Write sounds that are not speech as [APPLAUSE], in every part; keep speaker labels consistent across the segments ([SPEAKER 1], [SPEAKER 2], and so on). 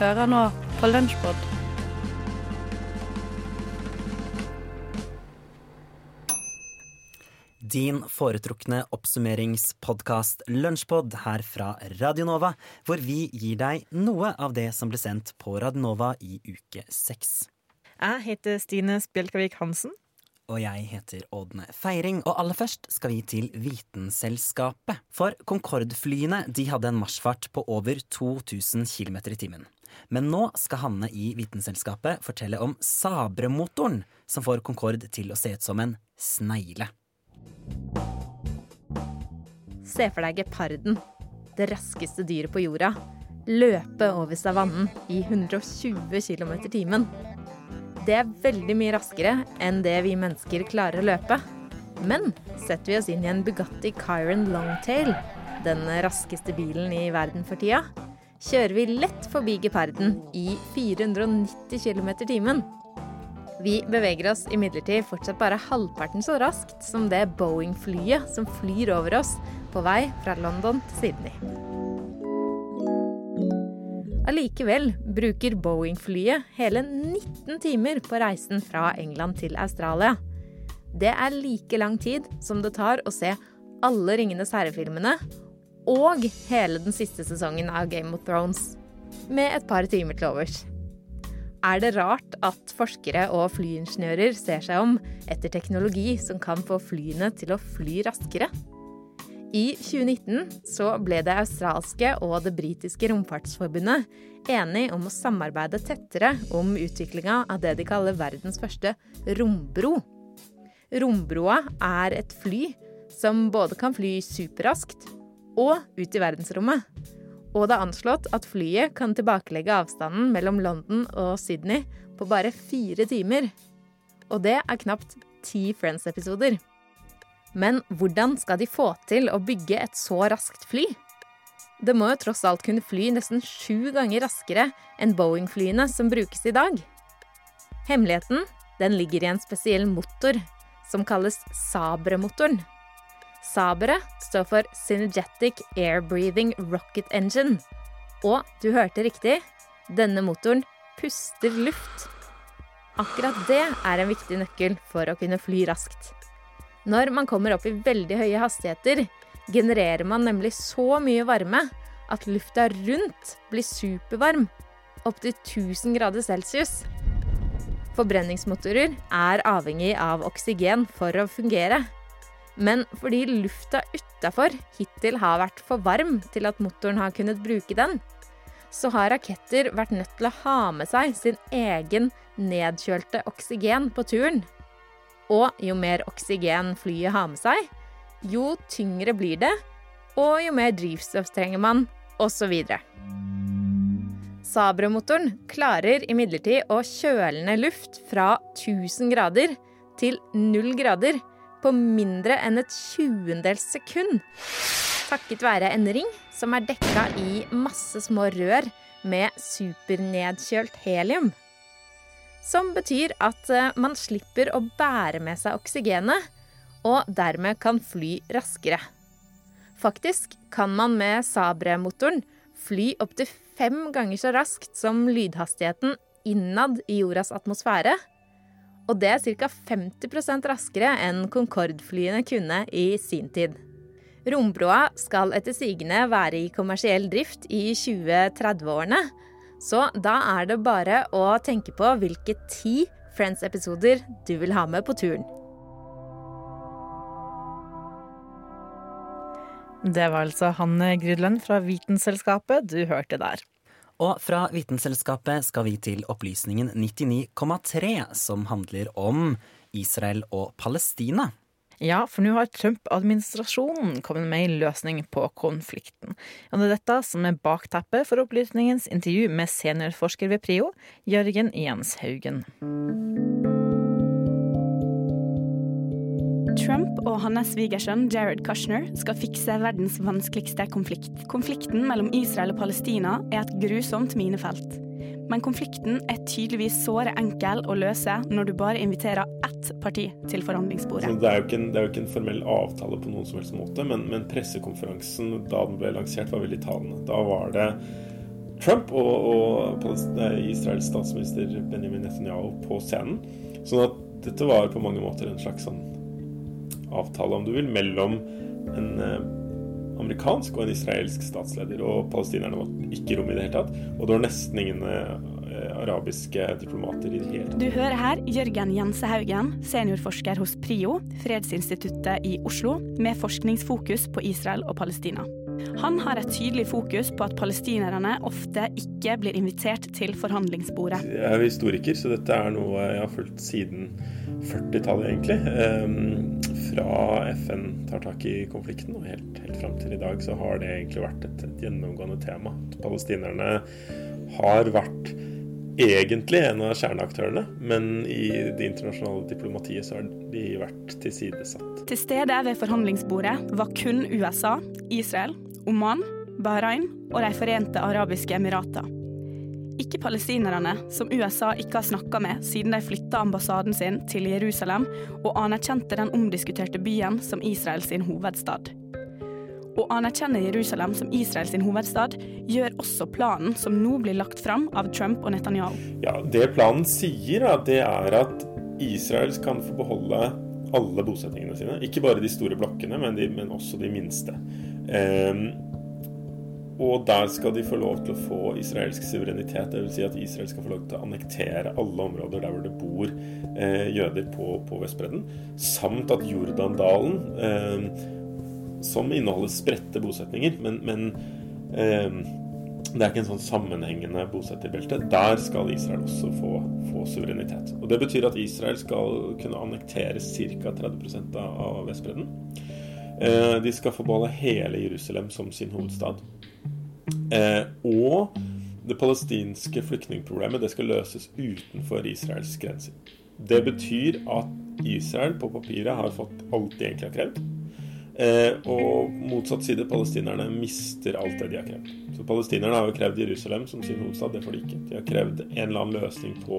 [SPEAKER 1] Hører nå på Lunsjpod.
[SPEAKER 2] Din foretrukne oppsummeringspodkast Lunsjpod her fra Radionova, hvor vi gir deg noe av det som ble sendt på Radionova i uke seks.
[SPEAKER 3] Jeg heter Stine Spjelkavik Hansen.
[SPEAKER 2] Og jeg heter Ådne Feiring, og aller først skal vi til Vitenselskapet. For Concorde-flyene de hadde en marsjfart på over 2000 km i timen. Men nå skal Hanne i Vitenselskapet fortelle om Sabre-motoren, som får Concorde til å se ut som en snegle.
[SPEAKER 4] Se for deg geparden, det raskeste dyret på jorda, løpe over savannen i 120 km i timen. Det er veldig mye raskere enn det vi mennesker klarer å løpe. Men setter vi oss inn i en Bugatti Chiron Longtail, den raskeste bilen i verden for tida, kjører vi lett forbi geparden i 490 km i timen. Vi beveger oss imidlertid fortsatt bare halvparten så raskt som det Boeing-flyet som flyr over oss på vei fra London til Sydney. Allikevel bruker Boeing-flyet hele 19 timer på reisen fra England til Australia. Det er like lang tid som det tar å se alle Ringenes herre-filmene og hele den siste sesongen av Game of Thrones, med et par timer til overs. Er det rart at forskere og flyingeniører ser seg om etter teknologi som kan få flyene til å fly raskere? I 2019 så ble det australske og det britiske romfartsforbundet enige om å samarbeide tettere om utviklinga av det de kaller verdens første rombro. Rombroa er et fly som både kan fly superraskt og ut i verdensrommet. Og det er anslått at flyet kan tilbakelegge avstanden mellom London og Sydney på bare fire timer. Og det er knapt ti Friends-episoder. Men hvordan skal de få til å bygge et så raskt fly? Det må jo tross alt kunne fly nesten sju ganger raskere enn Boeing-flyene som brukes i dag. Hemmeligheten den ligger i en spesiell motor som kalles Sabre-motoren. Sabre står for Synergetic Air Breathing Rocket Engine. Og du hørte riktig, denne motoren puster luft. Akkurat det er en viktig nøkkel for å kunne fly raskt. Når man kommer opp i veldig høye hastigheter, genererer man nemlig så mye varme at lufta rundt blir supervarm, opptil 1000 grader celsius. Forbrenningsmotorer er avhengig av oksygen for å fungere. Men fordi lufta utafor hittil har vært for varm til at motoren har kunnet bruke den, så har raketter vært nødt til å ha med seg sin egen nedkjølte oksygen på turen. Og jo mer oksygen flyet har med seg, jo tyngre blir det, og jo mer drivstoff trenger man, osv. Sabre-motoren klarer imidlertid å kjøle ned luft fra 1000 grader til 0 grader på mindre enn et tjuendels sekund. Takket være en ring som er dekka i masse små rør med supernedkjølt helium. Som betyr at eh, man slipper å bære med seg oksygenet, og dermed kan fly raskere. Faktisk kan man med Sabre-motoren fly opptil fem ganger så raskt som lydhastigheten innad i jordas atmosfære, og det er ca. 50% raskere enn Concorde-flyene kunne i sin tid. Rombroa skal etter sigende være i kommersiell drift i 2030-årene, så da er det bare å tenke på hvilke ti Friends-episoder du vil ha med på turen.
[SPEAKER 3] Det var altså Hanne Grydlund fra Vitenselskapet du hørte der.
[SPEAKER 2] Og fra Vitenselskapet skal vi til opplysningen 99,3, som handler om Israel og Palestina.
[SPEAKER 3] Ja, for nå har Trump-administrasjonen kommet med en løsning på konflikten. Og det er dette som er bakteppet for opplysningens intervju med seniorforsker ved PRIO, Jørgen Jens Haugen.
[SPEAKER 5] Trump og hans svigersønn Jared Kushner skal fikse verdens vanskeligste konflikt. Konflikten mellom Israel og Palestina er et grusomt minefelt. Men konflikten er tydeligvis såre enkel å løse når du bare inviterer ett parti til forhandlingsbordet.
[SPEAKER 6] Det er, jo ikke en, jo ikke en formell avtale på noen som helst måte, men, men pressekonferansen da den ble lansert var veldig talende. Da var det Trump og, og Israels statsminister Benjamin Netanyahu på scenen. Sånn at dette var på mange måter en slags sånn avtale, om du vil, mellom en eh, amerikansk og en israelsk statsleder. Og palestinerne var ikke rom i det hele tatt. Og det var nesten ingen eh, arabiske diplomater i det hele tatt.
[SPEAKER 5] Du hører her Jørgen Jensehaugen, seniorforsker hos PRIO, fredsinstituttet i Oslo, med forskningsfokus på Israel og Palestina. Han har et tydelig fokus på at palestinerne ofte ikke blir invitert til forhandlingsbordet.
[SPEAKER 6] Jeg er historiker, så dette er noe jeg har fulgt siden 40-tallet, egentlig. Ehm, fra FN tar tak i konflikten og helt, helt fram til i dag, så har det egentlig vært et, et gjennomgående tema. Palestinerne har vært egentlig en av kjerneaktørene, men i det internasjonale diplomatiet så har de vært tilsidesatt.
[SPEAKER 5] Til stede ved forhandlingsbordet var kun USA, Israel Oman, Bahrain og De forente arabiske emirater. Ikke palestinerne, som USA ikke har snakka med siden de flytta ambassaden sin til Jerusalem og anerkjente den omdiskuterte byen som Israel sin hovedstad. Å anerkjenne Jerusalem som Israel sin hovedstad gjør også planen som nå blir lagt fram av Trump og Netanyahu.
[SPEAKER 6] Ja, Det planen sier, det er at Israel kan få beholde alle bosettingene sine. Ikke bare de store blokkene, men, de, men også de minste. Um, og der skal de få lov til å få israelsk suverenitet. Dvs. Si at Israel skal få lov til å annektere alle områder der hvor det bor eh, jøder på, på Vestbredden. Samt at Jordandalen, eh, som inneholder spredte bosetninger, men, men eh, det er ikke en sånn sammenhengende bosetterbelte. Der skal Israel også få, få, suverenitet. Og Det betyr at Israel skal kunne annektere ca. 30% av Vestbredden. Eh, de skal forbeholde hele Jerusalem som sin hovedstad. Eh, og det palestinske flyktningproblemet det skal løses utenfor Israels grenser. Det betyr at Israel på papiret har fått alt de egentlig har krevd. Eh, og motsatt side, palestinerne mister alt det de har krevd. Så Palestinerne har jo krevd Jerusalem som sin hovedstad, det får de ikke. De har krevd en eller annen løsning på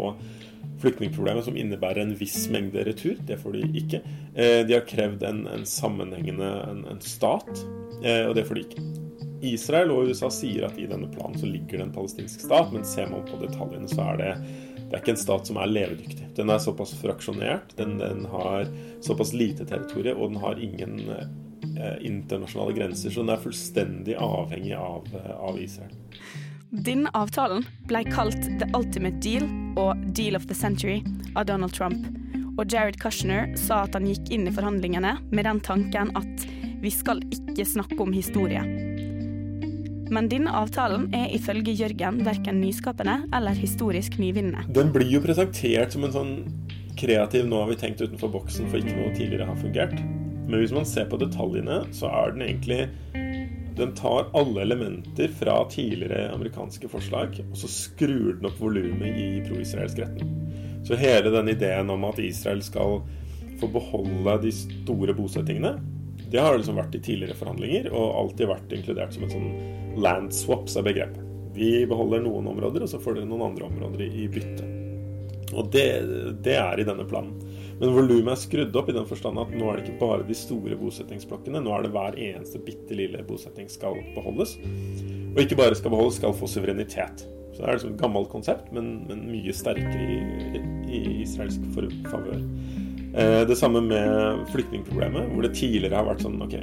[SPEAKER 6] flyktningproblemet som innebærer en viss mengde retur. Det får de ikke. Eh, de har krevd en, en sammenhengende en, en stat, eh, og det får de ikke. Israel og USA sier at i denne planen så ligger det en palestinsk stat, men ser man på detaljene, så er det, det er ikke en stat som er levedyktig. Den er såpass fraksjonert, den, den har såpass lite territorium, og den har ingen internasjonale grenser, så den er fullstendig avhengig av, av Israel.
[SPEAKER 5] Denne avtalen ble kalt The Ultimate Deal og Deal of the Century av Donald Trump. Og Jared Kushner sa at han gikk inn i forhandlingene med den tanken at vi skal ikke snakke om historie. Men denne avtalen er ifølge Jørgen verken nyskapende eller historisk nyvinnende.
[SPEAKER 6] Den blir jo presentert som en sånn kreativ 'nå har vi tenkt utenfor boksen for ikke noe tidligere har fungert'. Men hvis man ser på detaljene, så er den egentlig den tar alle elementer fra tidligere amerikanske forslag, og så skrur den opp volumet i pro-israelsk retten. Så hele den ideen om at Israel skal få beholde de store bosettingene, det har liksom vært i tidligere forhandlinger, og alltid vært inkludert som en sånn land swaps av begrepet. Vi beholder noen områder, og så får dere noen andre områder i bytte. Og det, det er i denne planen. Men volumet er skrudd opp i den forstand at nå er det ikke bare de store bosettingsblokkene. Nå er det hver eneste bitte lille bosetting skal beholdes. Og ikke bare skal beholdes, skal få suverenitet. Så det er liksom et gammelt konsept, men, men mye sterkere i, i israelsk favør. Eh, det samme med flyktningproblemet, hvor det tidligere har vært sånn OK,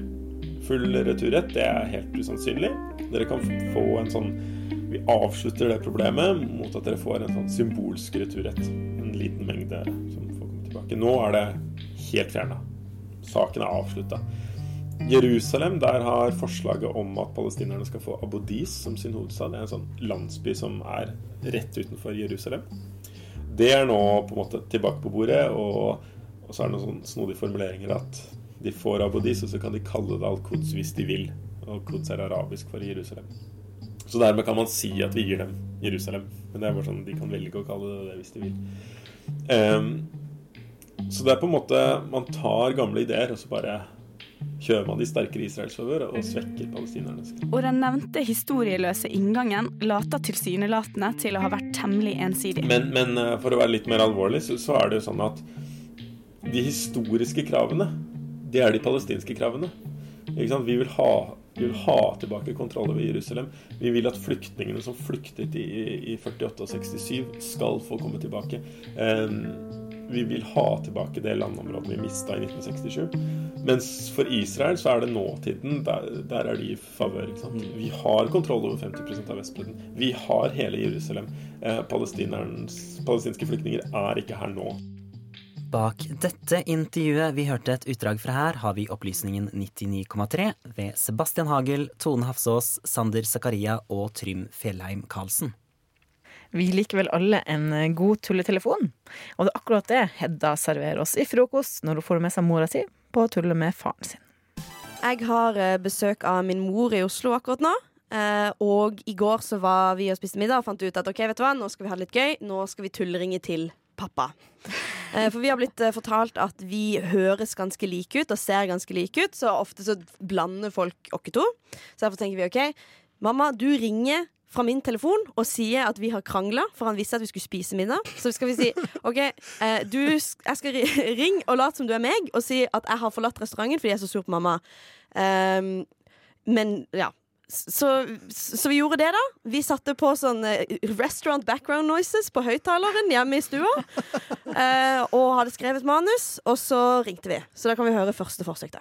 [SPEAKER 6] full returrett, det er helt usannsynlig. Dere kan få en sånn Vi avslutter det problemet mot at dere får en sånn symbolsk returrett. En liten mengde tilbake. Nå er det helt fjerna. Saken er avslutta. Jerusalem, der har forslaget om at palestinerne skal få Abodis som sin hovedstad. Det er en sånn landsby som er rett utenfor Jerusalem. Det er nå på en måte tilbake på bordet, og, og så er det noen sånn snodige formuleringer at de får Abodis, og så kan de kalle det Al-Quds hvis de vil. Og Quds er arabisk for Jerusalem. Så dermed kan man si at vi gir dem Jerusalem. Men det er bare sånn de kan velge å kalle det det hvis de vil. Um, så det er på en måte Man tar gamle ideer, og så bare kjører man de sterkere israelsfavør og svekker palestinernes.
[SPEAKER 5] Og den nevnte historieløse inngangen later tilsynelatende til å ha vært temmelig ensidig.
[SPEAKER 6] Men, men eh, for å være litt mer alvorlig, så, så, er det jo sånn at de historiske kravene, det er de palestinske kravene. Vi vil ha vi vil ha tilbake kontroll over Jerusalem. Vi vil at flyktningene som flyktet i, i 48 og 67, skal få komme tilbake. Um, vi vil ha tilbake det landområdet vi mista i 1967. Mens for Israel så er det nåtiden. Der, der er de i favør. Vi har kontroll over 50% av Vestbredden. Vi har hele Jerusalem. Eh, palestinske flyktninger er ikke her nå.
[SPEAKER 2] Bak dette intervjuet vi hørte et utdrag fra her, har vi opplysningen 99,3 ved Sebastian Hagel, Tone Hafsås, Sander Zakaria og Trym Fjellheim Karlsen.
[SPEAKER 3] Vi liker vel alle en god tulletelefon, og det er akkurat det Hedda serverer oss i frokost når hun får med seg mora si på å tulle med faren sin.
[SPEAKER 7] Jeg har eh, besøk av min mor i Oslo akkurat nå. Eh, og i går så var vi og spiste middag og fant ut at ok, vet du hva, nå skal vi ha det litt gøy. Nå skal vi tullringe til pappa. Eh, for vi har blitt eh, fortalt at vi høres ganske like ut og ser ganske like ut, så ofte så blander folk oss to. Så derfor tenker vi OK, mamma, du ringer fra min telefon og sier at vi har krangla, for han visste at vi skulle spise middag. Så skal vi si OK, eh, du, jeg skal ringe og late som du er meg, og si at jeg har forlatt restauranten fordi jeg er så sur på mamma. Um, men ja, så, så, vi gjorde det, da. Vi satte på sånn eh, restaurant background noises på høyttaleren hjemme i stua. Eh, og hadde skrevet manus, og så ringte vi. Så da kan vi høre første forsøk, da.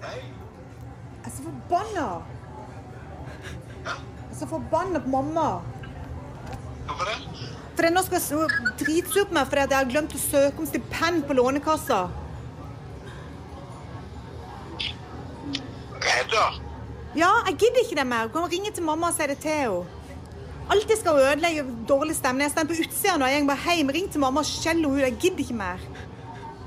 [SPEAKER 8] Jeg er så forbanna. Jeg er så forbanna på mamma.
[SPEAKER 9] Hvorfor det?
[SPEAKER 8] For nå skal hun dritsur på meg fordi jeg har glemt å søke om stipend på Lånekassa.
[SPEAKER 9] Hedda?
[SPEAKER 8] Ja, jeg gidder ikke det mer. Du kan ringe til mamma og si det til henne. Alltid skal hun ødelegge dårlig stemning. Jeg står på utsida nå. Jeg bare hjem, ring til mamma og skjell henne ut. Jeg gidder ikke mer.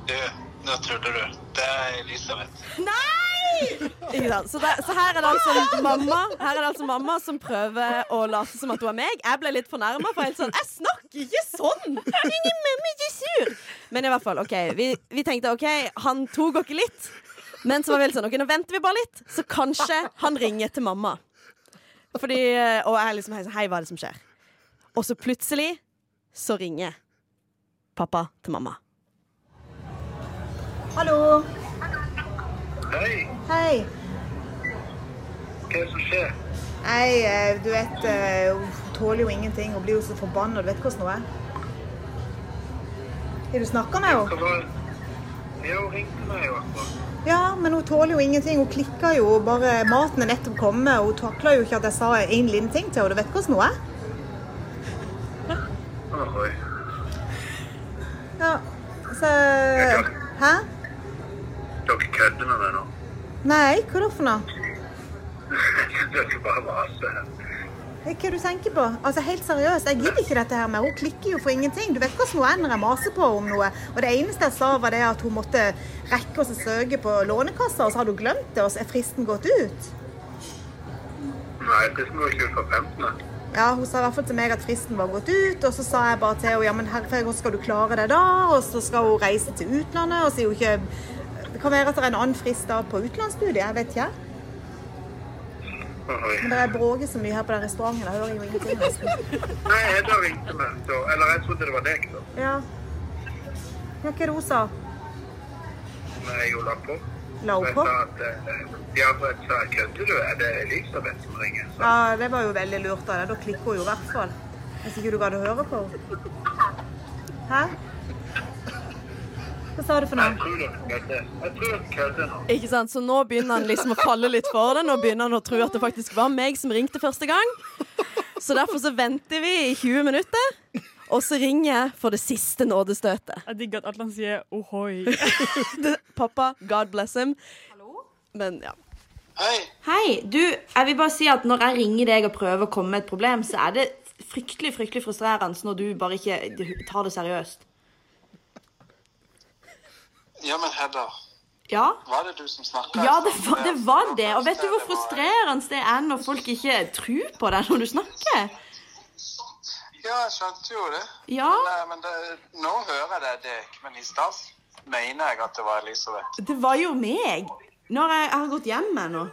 [SPEAKER 9] Du, nå trodde du. Det er Elisabeth.
[SPEAKER 8] Nei!
[SPEAKER 7] Så, det, så, her, er det altså mamma Her er det altså mamma som prøver å late som at hun er meg. Jeg ble litt fornærma, for helt sånn Jeg snakker ikke sånn! Ingen mamma er sur! Men i hvert fall, OK. Vi, vi tenkte OK, han tok oss litt. Men så var vi litt sånn OK, nå venter vi bare litt, så kanskje han ringer til mamma. Fordi Og jeg liksom Hei, hva er det som skjer? Og så plutselig så ringer pappa til mamma.
[SPEAKER 8] Hallo.
[SPEAKER 9] Hei.
[SPEAKER 8] Hei.
[SPEAKER 9] Hva er det som skjer?
[SPEAKER 8] Nei, eh, du vet eh, Hun tåler jo ingenting. Hun blir jo så forbanna. Du vet hvordan hun er. Har du snakka med henne?
[SPEAKER 9] Ja, hun ringte meg jo akkurat.
[SPEAKER 8] Ja, men hun tåler jo ingenting. Hun klikker jo. Bare maten er nettopp kommet, og hun takler jo ikke at jeg sa en liten ting til henne. Du vet hvordan hun er?
[SPEAKER 9] Ohoi.
[SPEAKER 8] Ja, så Hæ?
[SPEAKER 9] Dere kødder med meg nå?
[SPEAKER 8] Nei, hva da for noe?
[SPEAKER 9] Dere bare maser.
[SPEAKER 8] Hva er det du tenker på? Altså, Helt seriøst, jeg gidder ikke dette her med Hun klikker jo for ingenting. Du vet hvordan hun ender jeg maser på om noe. Og det eneste jeg sa, var det at hun måtte rekke å søke på Lånekassa, og så hadde hun glemt det, og så er fristen gått ut.
[SPEAKER 9] Nei, fristen går ikke ut for 15.
[SPEAKER 8] Ja, Hun sa i hvert fall til meg at fristen var gått ut, og så sa jeg bare til henne ja, men herre, hvordan skal du klare det da? Og så skal hun reise til utlandet, og så er hun ikke det kan være at det er en annen frist da på utenlandsstudiet. Jeg vet ikke. Men det er bråker så mye her på den restauranten. Jeg hører jo ingenting. nesten.
[SPEAKER 9] Nei, Hedda ringte meg, så Eller jeg trodde det var deg, da.
[SPEAKER 8] Ja. Hva er det hun sa?
[SPEAKER 9] Nei, hun la på.
[SPEAKER 8] La hun på?
[SPEAKER 9] Jeg Ja, for jeg sa kødder du? Er det Elisabeth som ringer? Så.
[SPEAKER 8] Ja, det var jo veldig lurt av deg. Da klikker hun jo i hvert fall. Hvis ikke du gadd å høre på henne. Hæ? Hva sa du for noe?
[SPEAKER 9] Jeg tror dere kødder nå.
[SPEAKER 7] Ikke sant? Så nå begynner han liksom å falle litt for det. Nå begynner han å tro at det faktisk var meg som ringte første gang. Så derfor så venter vi i 20 minutter, og så ringer jeg for det siste nådestøtet.
[SPEAKER 1] Jeg digger at Atlan sier ohoi. [LAUGHS]
[SPEAKER 7] Pappa, God bless him. Men ja.
[SPEAKER 9] Hei.
[SPEAKER 10] Hei, du, jeg vil bare si at når jeg ringer deg og prøver å komme med et problem, så er det fryktelig, fryktelig frustrerende når du bare ikke tar det seriøst.
[SPEAKER 9] Ja, men Hedda,
[SPEAKER 10] Ja?
[SPEAKER 9] var det du som snakka?
[SPEAKER 10] Ja, det var, det var det. Og vet du hvor frustrerende det er når folk ikke tror på deg når du snakker?
[SPEAKER 9] Ja, jeg skjønte jo det.
[SPEAKER 10] Ja,
[SPEAKER 9] Men, men det, nå hører jeg det men i stad mener jeg at det var Elisabeth.
[SPEAKER 10] det var jo meg. Når jeg, jeg har gått hjem med nå.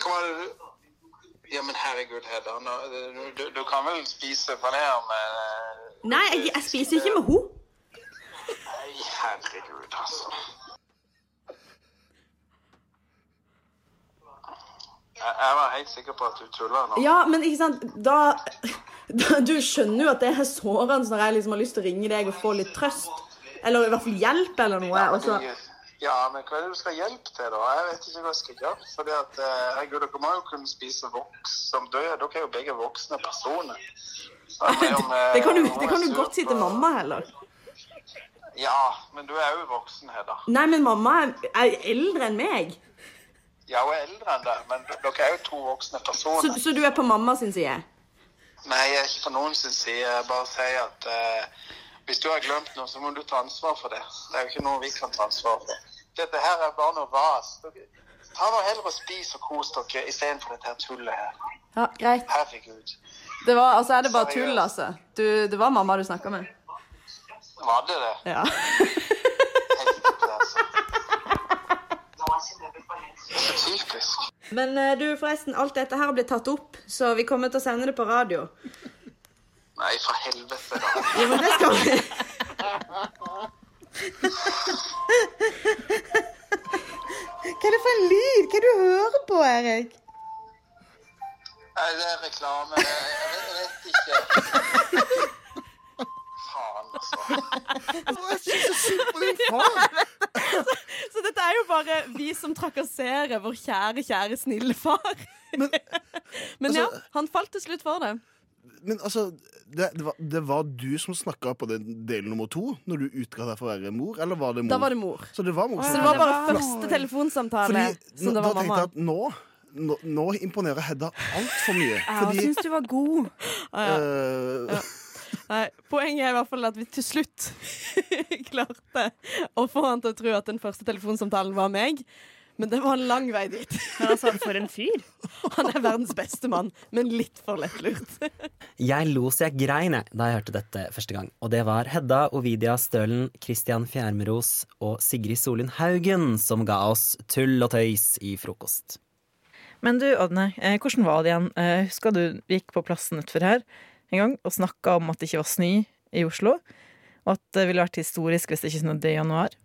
[SPEAKER 9] Hva var det du Ja, men herregud, Hedda. Du, du, du kan vel spise paner med
[SPEAKER 10] Nei, jeg, jeg spiser ikke med henne.
[SPEAKER 9] Herregud, altså. Jeg helt sikker på at du tuller nå.
[SPEAKER 10] Ja, men ikke sant, da, da Du skjønner jo at det er sårende når jeg liksom har lyst til å ringe deg og få litt trøst. Eller i hvert fall hjelp eller noe. Og så,
[SPEAKER 9] men, ja, men hva er det du skal hjelpe til, da? Jeg vet ikke hva jeg skal gjøre. Fordi at, eh, herregud, Dere må jo kunne spise voks som dør. Dere er jo begge voksne personer. Om, [LAUGHS]
[SPEAKER 10] det kan du, det
[SPEAKER 9] er
[SPEAKER 10] kan du godt si til mamma heller.
[SPEAKER 9] Ja, men du er jo voksen, Hedda.
[SPEAKER 10] Nei, men mamma er, er eldre enn meg.
[SPEAKER 9] Hun er eldre enn deg, men dere er jo to voksne personer.
[SPEAKER 10] så du er på mamma sin side?
[SPEAKER 9] Nei, jeg er ikke på noen sin side. Jeg bare sier at eh, hvis du har glemt noe, så må du ta ansvar for det. Det er jo ikke noe vi kan ta ansvar for. Dette her er bare noe vas. Ta nå heller og spis og kos dere istedenfor dette her tullet her.
[SPEAKER 10] Ja, greit.
[SPEAKER 9] Herregud.
[SPEAKER 10] Det var, altså, er det bare tull, altså? Du, det var mamma du snakka med?
[SPEAKER 9] Var det det?
[SPEAKER 10] Ja. [LAUGHS]
[SPEAKER 9] Helvete, altså. Så typisk.
[SPEAKER 10] Men eh, du, forresten, alt dette her blir tatt opp, så vi kommer til å sende det på radio.
[SPEAKER 9] Nei, for helvete, da. [LAUGHS]
[SPEAKER 10] Jo, men det skal vi.
[SPEAKER 8] Hva er det for en lyd? Hva er det du hører på, Erik?
[SPEAKER 9] Nei, det er reklame. Jeg, vet, jeg vet ikke. Faen, altså.
[SPEAKER 1] Jeg synes det er [LAUGHS] jo bare vi som trakasserer vår kjære, kjære snille far.
[SPEAKER 11] Men, [LAUGHS]
[SPEAKER 1] Men ja,
[SPEAKER 11] altså-
[SPEAKER 1] han falt til slutt for det.
[SPEAKER 11] Men altså, det, det, var, det var du som snakka på den del nummer to når du utga deg for å være mor, eller var det mor?
[SPEAKER 1] Da var det mor.
[SPEAKER 11] Så det var mor.
[SPEAKER 1] Så det var bare første telefonsamtale
[SPEAKER 11] Fordi,
[SPEAKER 1] som det var
[SPEAKER 11] da
[SPEAKER 1] var
[SPEAKER 11] tenkte
[SPEAKER 1] mamma.
[SPEAKER 11] jeg at nå, nå, nå imponerer Hedda altfor mye.
[SPEAKER 1] Ja,
[SPEAKER 11] Fordi
[SPEAKER 1] syns du var god. Ah, ja.
[SPEAKER 11] eh, [LAUGHS]
[SPEAKER 1] Nei, poenget er i hvert fall at vi til slutt [LAUGHS] klarte å få han til å tro at den første telefonsamtalen var meg. Men det var en lang vei dit.
[SPEAKER 3] Men altså, for en fyr.
[SPEAKER 1] Han er verdens beste mann, men litt for lettlurt.
[SPEAKER 2] Jeg lo så jeg grein da jeg hørte dette første gang. Og det var Hedda Ovidia Stølen, Christian Fjærmeros og Sigrid Solund Haugen som ga oss tull og tøys i frokost.
[SPEAKER 3] Men du, Ådne, eh, hvordan var det igjen? Eh, husker du gikk på plassen utenfor her en gang og snakka om at det ikke var snø i Oslo? Og at det ville vært historisk hvis det ikke snødde i januar?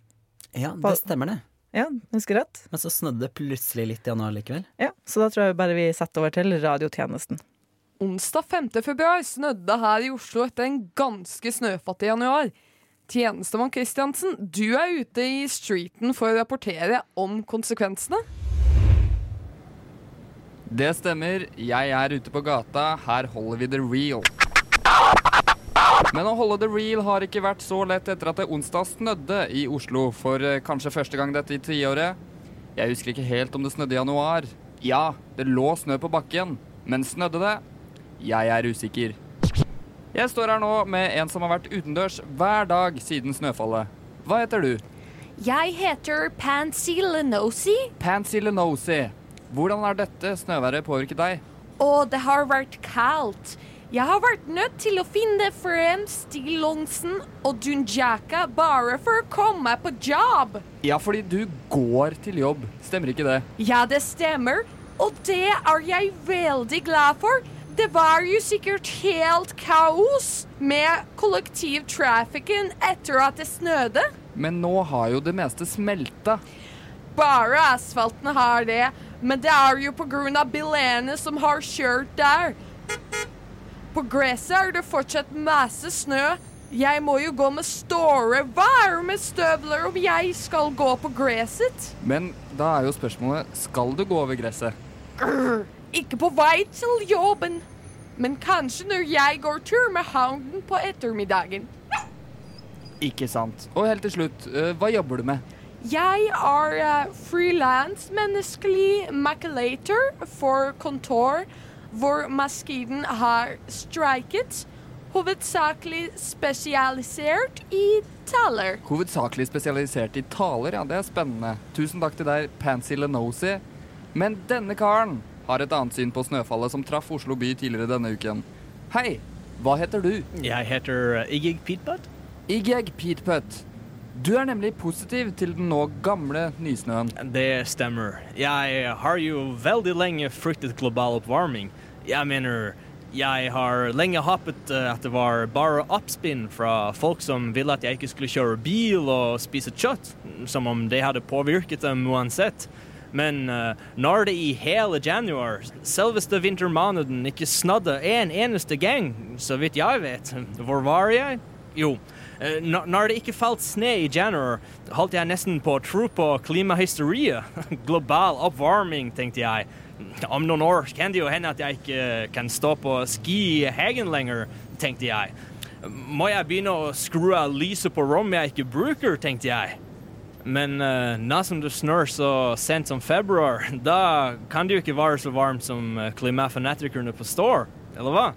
[SPEAKER 2] Ja, det stemmer det.
[SPEAKER 3] Ja, husker rett.
[SPEAKER 2] Men så snødde det plutselig litt i januar likevel.
[SPEAKER 3] Ja, så da tror jeg bare vi setter over til radiotjenesten.
[SPEAKER 12] Onsdag 5. februar snødde her i Oslo etter en ganske snøfattig januar. Tjenestemann Kristiansen, du er ute i streeten for å rapportere om konsekvensene.
[SPEAKER 13] Det stemmer. Jeg er ute på gata. Her holder vi the real. Men å holde det real har ikke vært så lett etter at det onsdag snødde i Oslo for eh, kanskje første gang dette i tiåret. Jeg husker ikke helt om det snødde i januar. Ja, det lå snø på bakken, men snødde det? Jeg er usikker. Jeg står her nå med en som har vært utendørs hver dag siden snøfallet. Hva heter du?
[SPEAKER 14] Jeg heter Pansy Lenosi,
[SPEAKER 13] Pansy Lenosi. Hvordan har dette snøværet påvirket deg?
[SPEAKER 14] Å, det har vært kaldt. Jeg har vært nødt til å finne frem stillongsen og dunjaka bare for å komme på jobb.
[SPEAKER 13] Ja, fordi du går til jobb. Stemmer ikke det?
[SPEAKER 14] Ja, det stemmer, og det er jeg veldig glad for. Det var jo sikkert helt kaos med kollektivtrafikken etter at det snødde.
[SPEAKER 13] Men nå har jo det meste smelta.
[SPEAKER 14] Bare asfalten har det, men det er jo på grunn av bilene som har kjørt der. På gresset er det fortsatt masse snø. Jeg må jo gå med store, varme støvler om jeg skal gå på gresset.
[SPEAKER 13] Men da er jo spørsmålet skal du gå over gresset?
[SPEAKER 14] Grr, ikke på vei til jobben, men kanskje når jeg går tur med hunden på ettermiddagen.
[SPEAKER 13] Ikke sant. Og helt til slutt, eh, hva jobber du med?
[SPEAKER 14] Jeg er uh, frilansmenneskelig maculator for kontor hvor maskinen har streiket. Hovedsakelig spesialisert i taler.
[SPEAKER 13] Hovedsakelig spesialisert i taler, ja, det er spennende. Tusen takk til deg, Pansy Lenosi. Men denne karen har et annet syn på snøfallet som traff Oslo by tidligere denne uken. Hei, hva heter du?
[SPEAKER 15] Jeg heter Igeg Igig Peatbutt.
[SPEAKER 13] Igeg Peatbutt. Du er nemlig positiv til den nå gamle nysnøen.
[SPEAKER 15] Det stemmer. Jeg har jo veldig lenge fryktet global oppvarming. Jeg mener, Jeg har lenge håpet eh, at det var bare oppspinn fra folk som ville at jeg ikke skulle kjøre bil og spise kjøtt, som om det hadde påvirket dem uansett. Men eh, når det i hele januar, selveste vintermåneden, ikke snødde en eneste gang, så vidt jeg vet, hvor var jeg? Jo, når når det ikke falt sne i januar, holdt jeg nesten på å tro på klimahysteriet. [LAUGHS] Global oppvarming, tenkte jeg. Om noen år kan det jo hende at jeg ikke kan stå på ski i hagen lenger, tenkte jeg. Må jeg begynne å skru av lyset på rom jeg ikke bruker, tenkte jeg. Men uh, nå som det snør så sent som februar, [LAUGHS] da kan det jo ikke være så varmt som uh, klimafanatikerne påstår, eller hva?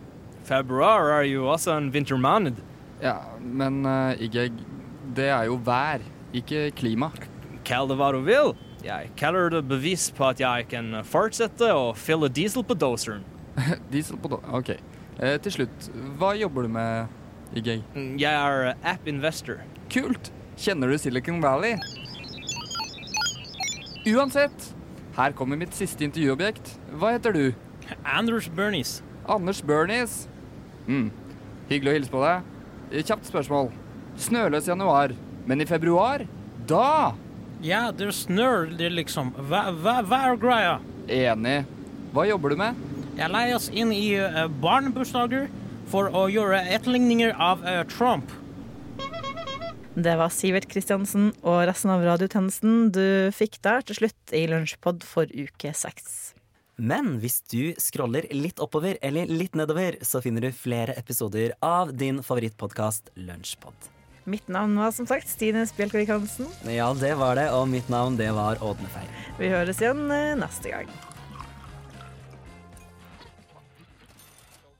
[SPEAKER 15] Februar er jo også en vintermåned.
[SPEAKER 13] Ja, men uh, Igeg, det er jo vær, ikke klima.
[SPEAKER 15] Kall det hva du vil. Jeg kaller det bevis på at jeg kan fortsette å fylle diesel på doseren. [LAUGHS]
[SPEAKER 13] Diesel på do... OK. Eh, til slutt, hva jobber du med, Igeg?
[SPEAKER 15] Jeg er uh, app-investor.
[SPEAKER 13] Kult! Kjenner du Silicon Valley? Uansett, her kommer mitt siste intervjuobjekt. Hva heter du?
[SPEAKER 15] Anders Bernies.
[SPEAKER 13] Anders Bernies. Mm. Hyggelig å hilse på deg. Eh, Kjapt spørsmål. Snøløs januar, men i februar? Da!
[SPEAKER 16] Ja, det snør, det liksom. Hva, hva, hva er greia?
[SPEAKER 13] Enig. Hva jobber du med?
[SPEAKER 16] Jeg leies inn i uh, barnebursdager for å gjøre etterligninger av eh, Trump.
[SPEAKER 3] Det var Sivert Kristiansen og resten av radiotjenesten du fikk der til slutt i Lunsjpod for uke seks.
[SPEAKER 2] Men hvis du scroller litt oppover eller litt nedover, så finner du flere episoder av din favorittpodkast Lunsjpod.
[SPEAKER 3] Mitt navn var som sagt Stine Spjelkvik Hansen.
[SPEAKER 2] Ja, det var det, og mitt navn det var Ådne Feir.
[SPEAKER 3] Vi høres igjen eh, neste gang.